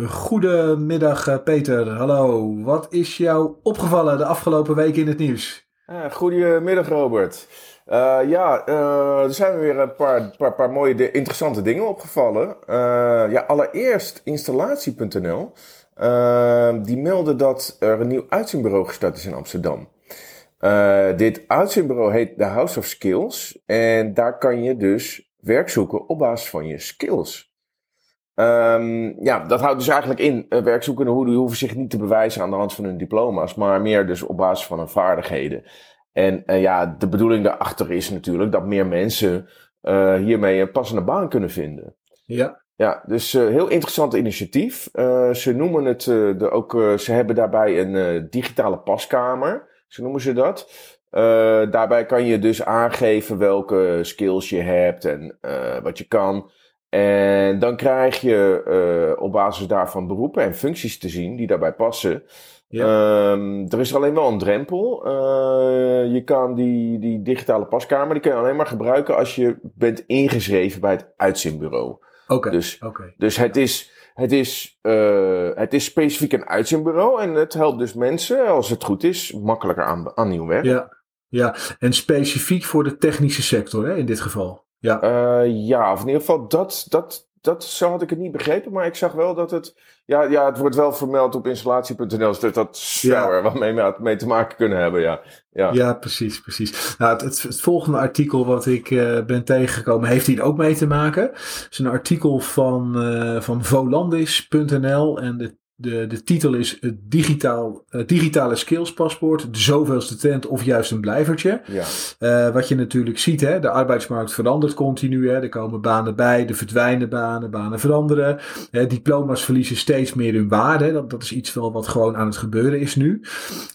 Goedemiddag eh, Peter, hallo. Wat is jou opgevallen de afgelopen weken in het nieuws? Uh, goedemiddag Robert. Uh, ja, er zijn weer een paar, paar, mooie, interessante dingen opgevallen. ja, allereerst installatie.nl. die meldde dat er een nieuw uitzendbureau gestart is in Amsterdam. dit uitzendbureau heet The House of Skills. En daar kan je dus werk zoeken op basis van je skills. Um, ja, dat houdt dus eigenlijk in, uh, werkzoekenden hoeven zich niet te bewijzen aan de hand van hun diploma's, maar meer dus op basis van hun vaardigheden. En uh, ja, de bedoeling daarachter is natuurlijk dat meer mensen uh, hiermee een passende baan kunnen vinden. Ja. Ja, dus heel interessant initiatief. ze noemen het de, ook, ze hebben daarbij een digitale paskamer, zo noemen ze dat. daarbij kan je dus aangeven welke skills je hebt en wat je kan. En dan krijg je uh, op basis daarvan beroepen en functies te zien die daarbij passen. Ja. Um, er is alleen wel een drempel. Uh, je kan die, die digitale paskamer, die kun je alleen maar gebruiken als je bent ingeschreven bij het uitzendbureau. Oké. Okay. Dus, okay. dus het is, het is, uh, het is specifiek een uitzendbureau en het helpt dus mensen, als het goed is, makkelijker aan, aan nieuw werk. Ja. ja, en specifiek voor de technische sector hè, in dit geval. Ja. Uh, ja, of in ieder geval dat, dat, dat, zo had ik het niet begrepen. Maar ik zag wel dat het, ja, ja het wordt wel vermeld op installatie.nl. Dus dat zou er wat mee, mee te maken kunnen hebben, ja. Ja, ja precies, precies. Nou, het, het, volgende artikel wat ik uh, ben tegengekomen heeft hier ook mee te maken. Het is een artikel van, uh, van volandis.nl en de de, de titel is het digitaal, uh, digitale skillspaspoort, de zoveelste trend of juist een blijvertje. Ja. Uh, wat je natuurlijk ziet, hè, de arbeidsmarkt verandert continu. Hè, er komen banen bij, er verdwijnen banen, banen veranderen. Hè, diploma's verliezen steeds meer hun waarde. Dat, dat is iets wel wat gewoon aan het gebeuren is nu.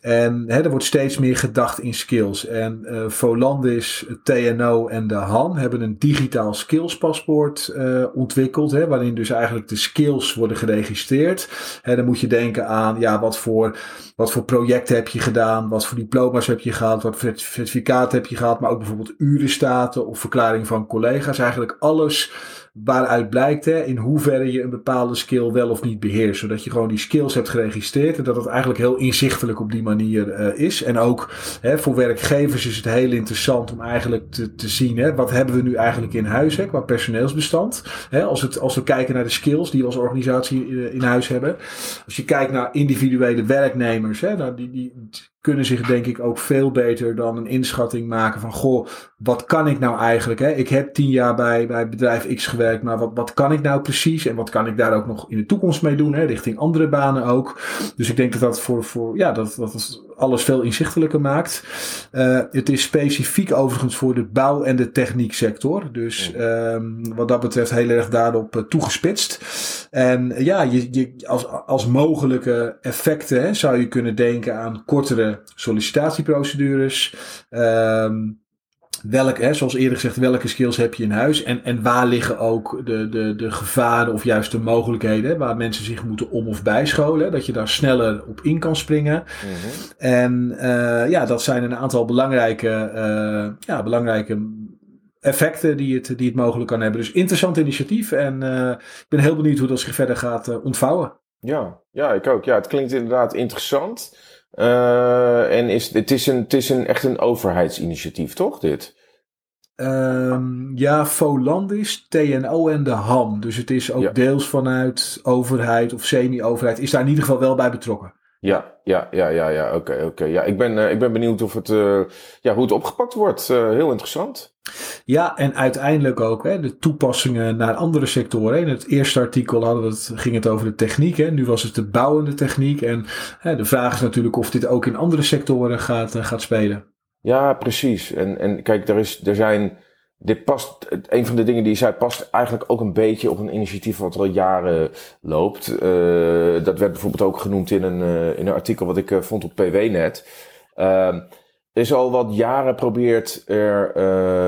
En hè, er wordt steeds meer gedacht in skills. En Volandis, TNO en de Han hebben een digitaal skillspaspoort ontwikkeld. Hè, waarin dus eigenlijk de skills worden geregistreerd. Hè, dan moet je denken aan ja, wat, voor, wat voor projecten heb je gedaan, wat voor diploma's heb je gehad, wat voor certificaten heb je gehad, maar ook bijvoorbeeld urenstaten of verklaring van collega's. Eigenlijk alles waaruit blijkt hè, in hoeverre je een bepaalde skill wel of niet beheerst. Zodat je gewoon die skills hebt geregistreerd en dat het eigenlijk heel inzichtelijk op die manier uh, is. En ook hè, voor werkgevers is het heel interessant om eigenlijk te, te zien hè, wat hebben we nu eigenlijk in huis hè, qua personeelsbestand. Hè, als, het, als we kijken naar de skills die we als organisatie uh, in huis hebben. Als je kijkt naar individuele werknemers, hè, nou, die, die kunnen zich denk ik ook veel beter dan een inschatting maken van goh, wat kan ik nou eigenlijk? Hè? Ik heb tien jaar bij, bij bedrijf X gewerkt, maar wat, wat kan ik nou precies? En wat kan ik daar ook nog in de toekomst mee doen, hè? richting andere banen ook. Dus ik denk dat dat voor, voor ja, dat, dat alles veel inzichtelijker maakt. Uh, het is specifiek overigens voor de bouw- en de technieksector. Dus um, wat dat betreft heel erg daarop uh, toegespitst. En ja, je, je, als, als mogelijke effecten hè, zou je kunnen denken aan kortere sollicitatieprocedures. Um, welk, hè, zoals eerder gezegd, welke skills heb je in huis? En, en waar liggen ook de, de, de gevaren of juist de mogelijkheden waar mensen zich moeten om- of bijscholen? Dat je daar sneller op in kan springen. Mm -hmm. En uh, ja, dat zijn een aantal belangrijke, uh, ja, belangrijke effecten die het, die het mogelijk kan hebben. Dus interessant initiatief en uh, ik ben heel benieuwd hoe dat zich verder gaat ontvouwen. Ja, ja, ik ook. Ja, het klinkt inderdaad interessant. Uh, en is, het, is een, het is een, echt een overheidsinitiatief, toch, dit? Um, ja, Volandis, TNO en de HAM. Dus het is ook ja. deels vanuit overheid of semi-overheid. Is daar in ieder geval wel bij betrokken. Ja, ja, ja, ja, ja. Oké, okay, oké. Okay. Ja, ik ben, uh, ik ben benieuwd of het, uh, ja, hoe het opgepakt wordt. Uh, heel interessant. Ja, en uiteindelijk ook hè, de toepassingen naar andere sectoren. In het eerste artikel hadden we het, ging het over de techniek. Hè. Nu was het de bouwende techniek. En hè, de vraag is natuurlijk of dit ook in andere sectoren gaat, gaat spelen. Ja, precies. En, en kijk, er, is, er zijn dit past, een van de dingen die je zei, past eigenlijk ook een beetje op een initiatief wat al jaren loopt. Uh, dat werd bijvoorbeeld ook genoemd in een, uh, in een artikel wat ik uh, vond op PWNet. Ehm, er is al wat jaren probeert er,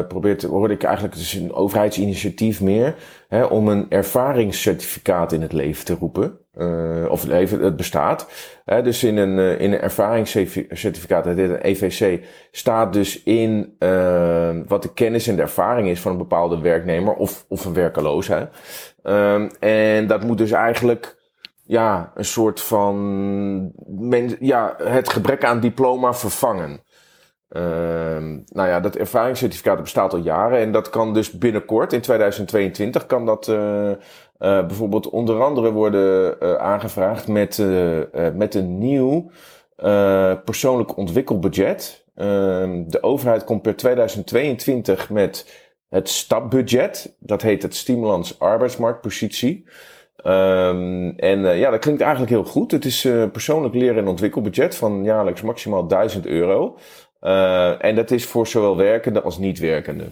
probeert, hoorde ik eigenlijk, het is een overheidsinitiatief meer, hè, om een ervaringscertificaat in het leven te roepen. Uh, of het, leven, het bestaat. Hè, dus in een, uh, in een ervaringscertificaat, dit een EVC, staat dus in wat de kennis en de ervaring is van een bepaalde werknemer of, of een werkeloosheid. Um, en dat moet dus eigenlijk ja, een soort van ja, het gebrek aan diploma vervangen. Ehm, nou ja, dat ervaringscertificaat bestaat al jaren en dat kan dus binnenkort, in 2022, kan dat uh, uh, bijvoorbeeld onder andere worden uh, aangevraagd met, met een nieuw persoonlijk ontwikkelbudget. Ehm, de overheid komt per 2022 met het stapbudget. Dat heet het Stimulans Arbeidsmarktpositie. Um, en ja, dat klinkt eigenlijk heel goed. Het is persoonlijk leren- en ontwikkelbudget van jaarlijks maximaal 1000 euro. Uh, en dat is voor zowel werkende als niet-werkende.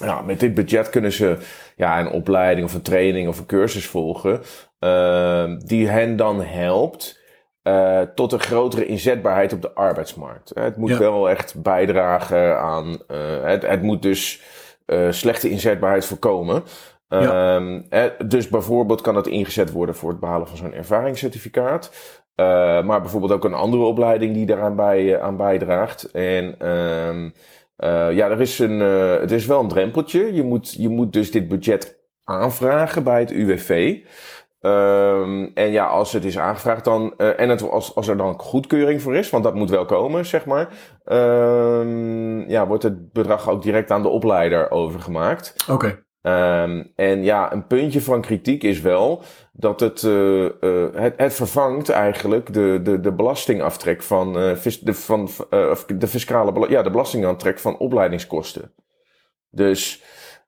Nou, met dit budget kunnen ze ja, een opleiding of een training of een cursus volgen. Uh, die hen dan helpt uh, tot een grotere inzetbaarheid op de arbeidsmarkt. Het moet ja. wel echt bijdragen aan. het, het moet dus slechte inzetbaarheid voorkomen. Ja. Uh, dus bijvoorbeeld kan het ingezet worden voor het behalen van zo'n ervaringscertificaat. Uh, maar bijvoorbeeld ook een andere opleiding die daaraan bij, uh, aan bijdraagt. En uh, ja, er is een, het is wel een drempeltje. Je moet, je moet dus dit budget aanvragen bij het UWV. Um, en ja, als het is aangevraagd dan, en het, als, als er dan goedkeuring voor is, want dat moet wel komen, zeg maar, um, ja, wordt het bedrag ook direct aan de opleider overgemaakt. Oké. Um, en ja, een puntje van kritiek is wel dat het, uh, uh, het, vervangt eigenlijk de, de, de belastingaftrek van, uh, de, van de fiscale ja, de belastingaftrek van opleidingskosten. Dus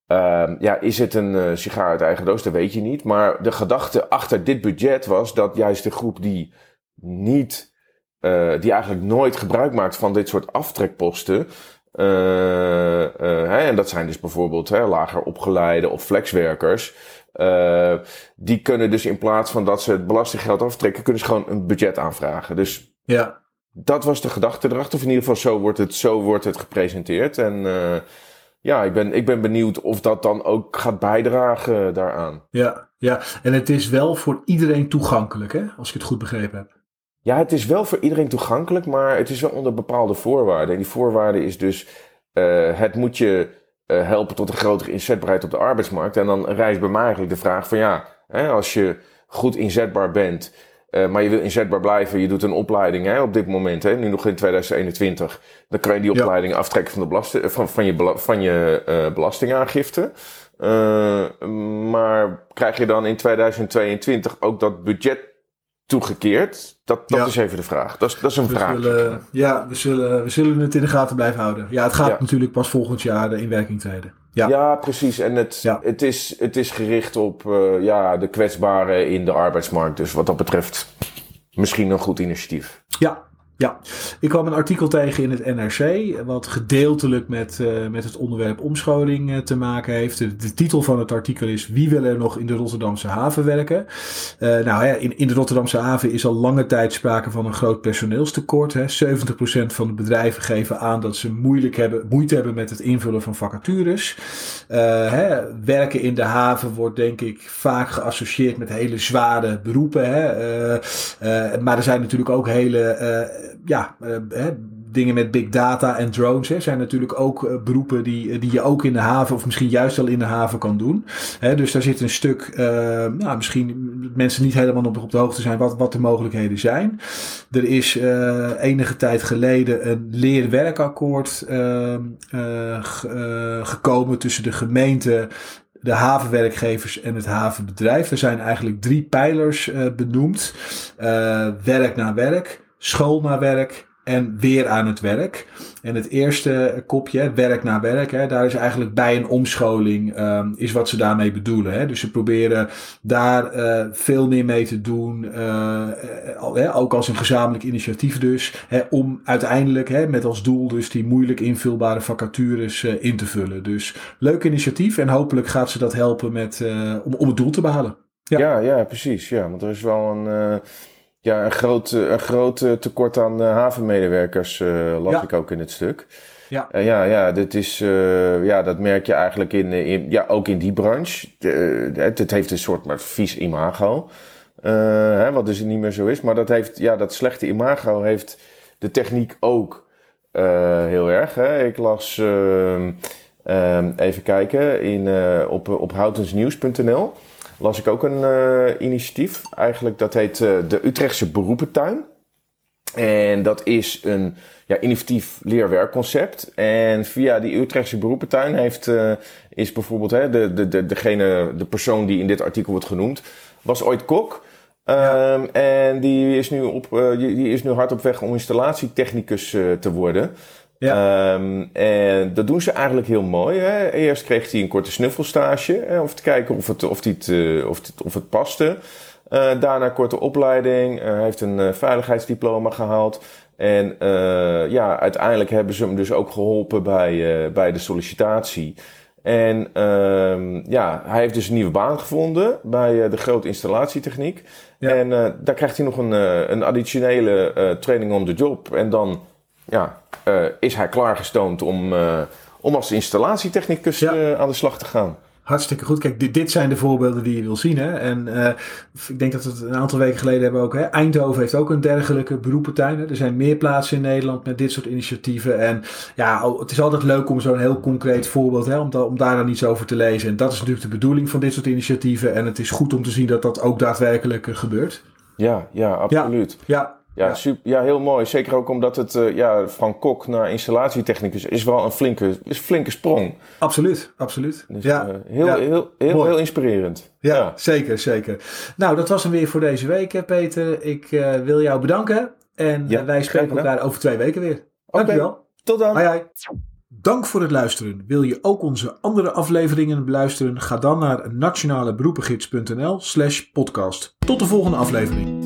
um, ja, is het een sigaar uit eigen doos? Dat weet je niet. Maar de gedachte achter dit budget was dat juist de groep die niet, die eigenlijk nooit gebruik maakt van dit soort aftrekposten, hè, en dat zijn dus bijvoorbeeld hè, lager opgeleide of flexwerkers. Uh, die kunnen dus in plaats van dat ze het belastinggeld aftrekken, kunnen ze gewoon een budget aanvragen. Dus ja. dat was de gedachte erachter. Of in ieder geval zo wordt het, zo wordt het gepresenteerd. En ja, ik ben, ik ben benieuwd of dat dan ook gaat bijdragen daaraan. Ja, ja, en het is wel voor iedereen toegankelijk, hè? als ik het goed begrepen heb. Ja, het is wel voor iedereen toegankelijk, maar het is wel onder bepaalde voorwaarden. En die voorwaarde is dus, uh, het moet je uh, helpen tot een grotere inzetbaarheid op de arbeidsmarkt. En dan rijst bij mij eigenlijk de vraag van ja, hè, als je goed inzetbaar bent, uh, maar je wil inzetbaar blijven, je doet een opleiding hè, op dit moment, hè, nu nog in 2021, dan kan je die opleiding ja. aftrekken van, de belasting, van, van je, van je belastingaangifte. maar krijg je dan in 2022 ook dat budget toegekeerd? Dat, dat ja. is even de vraag. Dat is, dat is een we vraag. Zullen, ja, we zullen, we zullen het in de gaten blijven houden. Ja, het gaat ja. natuurlijk pas volgend jaar in werking treden. Ja, ja precies. En het, het, is, het is gericht op uh, ja, de kwetsbaren in de arbeidsmarkt. Dus wat dat betreft misschien een goed initiatief. Ja, ja, ik kwam een artikel tegen in het NRC, wat gedeeltelijk met, uh, met het onderwerp omscholing uh, te maken heeft. De, titel van het artikel is Wie wil er nog in de Rotterdamse haven werken? Uh, nou ja, in, in de Rotterdamse haven is al lange tijd sprake van een groot personeelstekort. Hè. 70% van de bedrijven geven aan dat ze moeilijk hebben, moeite hebben met het invullen van vacatures. Hè, werken in de haven wordt denk ik vaak geassocieerd met hele zware beroepen. Hè. maar er zijn natuurlijk ook hele ja, uh, dingen met big data en drones hè, zijn natuurlijk ook uh, beroepen die, die je ook in de haven of misschien juist al in de haven kan doen. Hè, dus daar zit een stuk, nou, misschien mensen niet helemaal op, op de hoogte zijn wat, wat de mogelijkheden zijn. Er is enige tijd geleden een leerwerkakkoord gekomen tussen de gemeente de havenwerkgevers en het havenbedrijf. Er zijn eigenlijk drie pijlers benoemd. Werk naar werk, school naar werk en weer aan het werk. En het eerste kopje, werk naar werk, hè, daar is eigenlijk bij een omscholing, um, is wat ze daarmee bedoelen. Hè. Dus ze proberen daar uh, veel meer mee te doen, uh, ook als een gezamenlijk initiatief dus, hè, om uiteindelijk hè, met als doel dus die moeilijk invulbare vacatures uh, in te vullen. Dus leuk initiatief en hopelijk gaat ze dat helpen met, om, om het doel te behalen. Ja. ja, ja, precies. Ja, want er is wel een ja, een groot, een groot tekort aan havenmedewerkers, uh, las ik ook in het stuk. Ja, uh, ja, ja, dit is, uh, ja, dat merk je eigenlijk in, in, ja, ook in die branche. het, het, heeft een soort maar vies imago, hè, wat dus niet meer zo is. Maar dat, heeft, ja, dat slechte imago heeft de techniek ook heel erg. Hè. Ik las, ehm, ehm, even kijken, in, op, op houtensnieuws.nl las ik ook een uh, initiatief. Eigenlijk dat heet uh, de Utrechtse Beroepentuin. En dat is een ja, innovatief leerwerkconcept. En via die Utrechtse Beroepentuin heeft, uh, is bijvoorbeeld hè, de, de, de, degene, de persoon die in dit artikel wordt genoemd, was ooit kok. Ja. Um, en die is, nu op, die is nu hard op weg om installatietechnicus te worden. Ja. Um, en dat doen ze eigenlijk heel mooi. Hè. Eerst kreeg hij een korte snuffelstage, hè, om te kijken of het, of het, uh, of het, of het paste. Uh, daarna korte opleiding. Hij heeft een uh, veiligheidsdiploma gehaald. En ja, uiteindelijk hebben ze hem dus ook geholpen bij, bij de sollicitatie. En uh, ja, hij heeft dus een nieuwe baan gevonden bij de grote installatietechniek. Ja. En daar krijgt hij nog een, een additionele training on the job. En dan ja, uh, is hij klaargestoomd om, uh, om als installatietechnicus ja. uh, aan de slag te gaan. Hartstikke goed. Kijk, dit, dit, zijn de voorbeelden die je wil zien. Hè? En ik denk dat we het een aantal weken geleden hebben ook. Hè? Eindhoven heeft ook een dergelijke beroepentuin. Hè? Er zijn meer plaatsen in Nederland met dit soort initiatieven. En ja, het is altijd leuk om zo'n heel concreet voorbeeld, hè? Om, da om daar dan iets over te lezen. En dat is natuurlijk de bedoeling van dit soort initiatieven. En het is goed om te zien dat dat ook daadwerkelijk gebeurt. Ja, ja, absoluut. Ja, ja. Ja, Super, ja, heel mooi. Zeker ook omdat het uh, ja, van kok naar installatietechnicus is wel een flinke, is een flinke sprong. Absoluut, absoluut. Dus, ja. Uh, heel, ja. heel, heel, heel, inspirerend. Ja, ja, zeker, zeker. Nou, dat was hem weer voor deze week, Peter. Ik uh, wil jou bedanken. En wij spreken elkaar over twee weken weer. Okay. Dankjewel. Tot dan. Hoi, hoi. Dank voor het luisteren. Wil je ook onze andere afleveringen beluisteren? Ga dan naar nationaleberoepengids.nl slash podcast. Tot de volgende aflevering.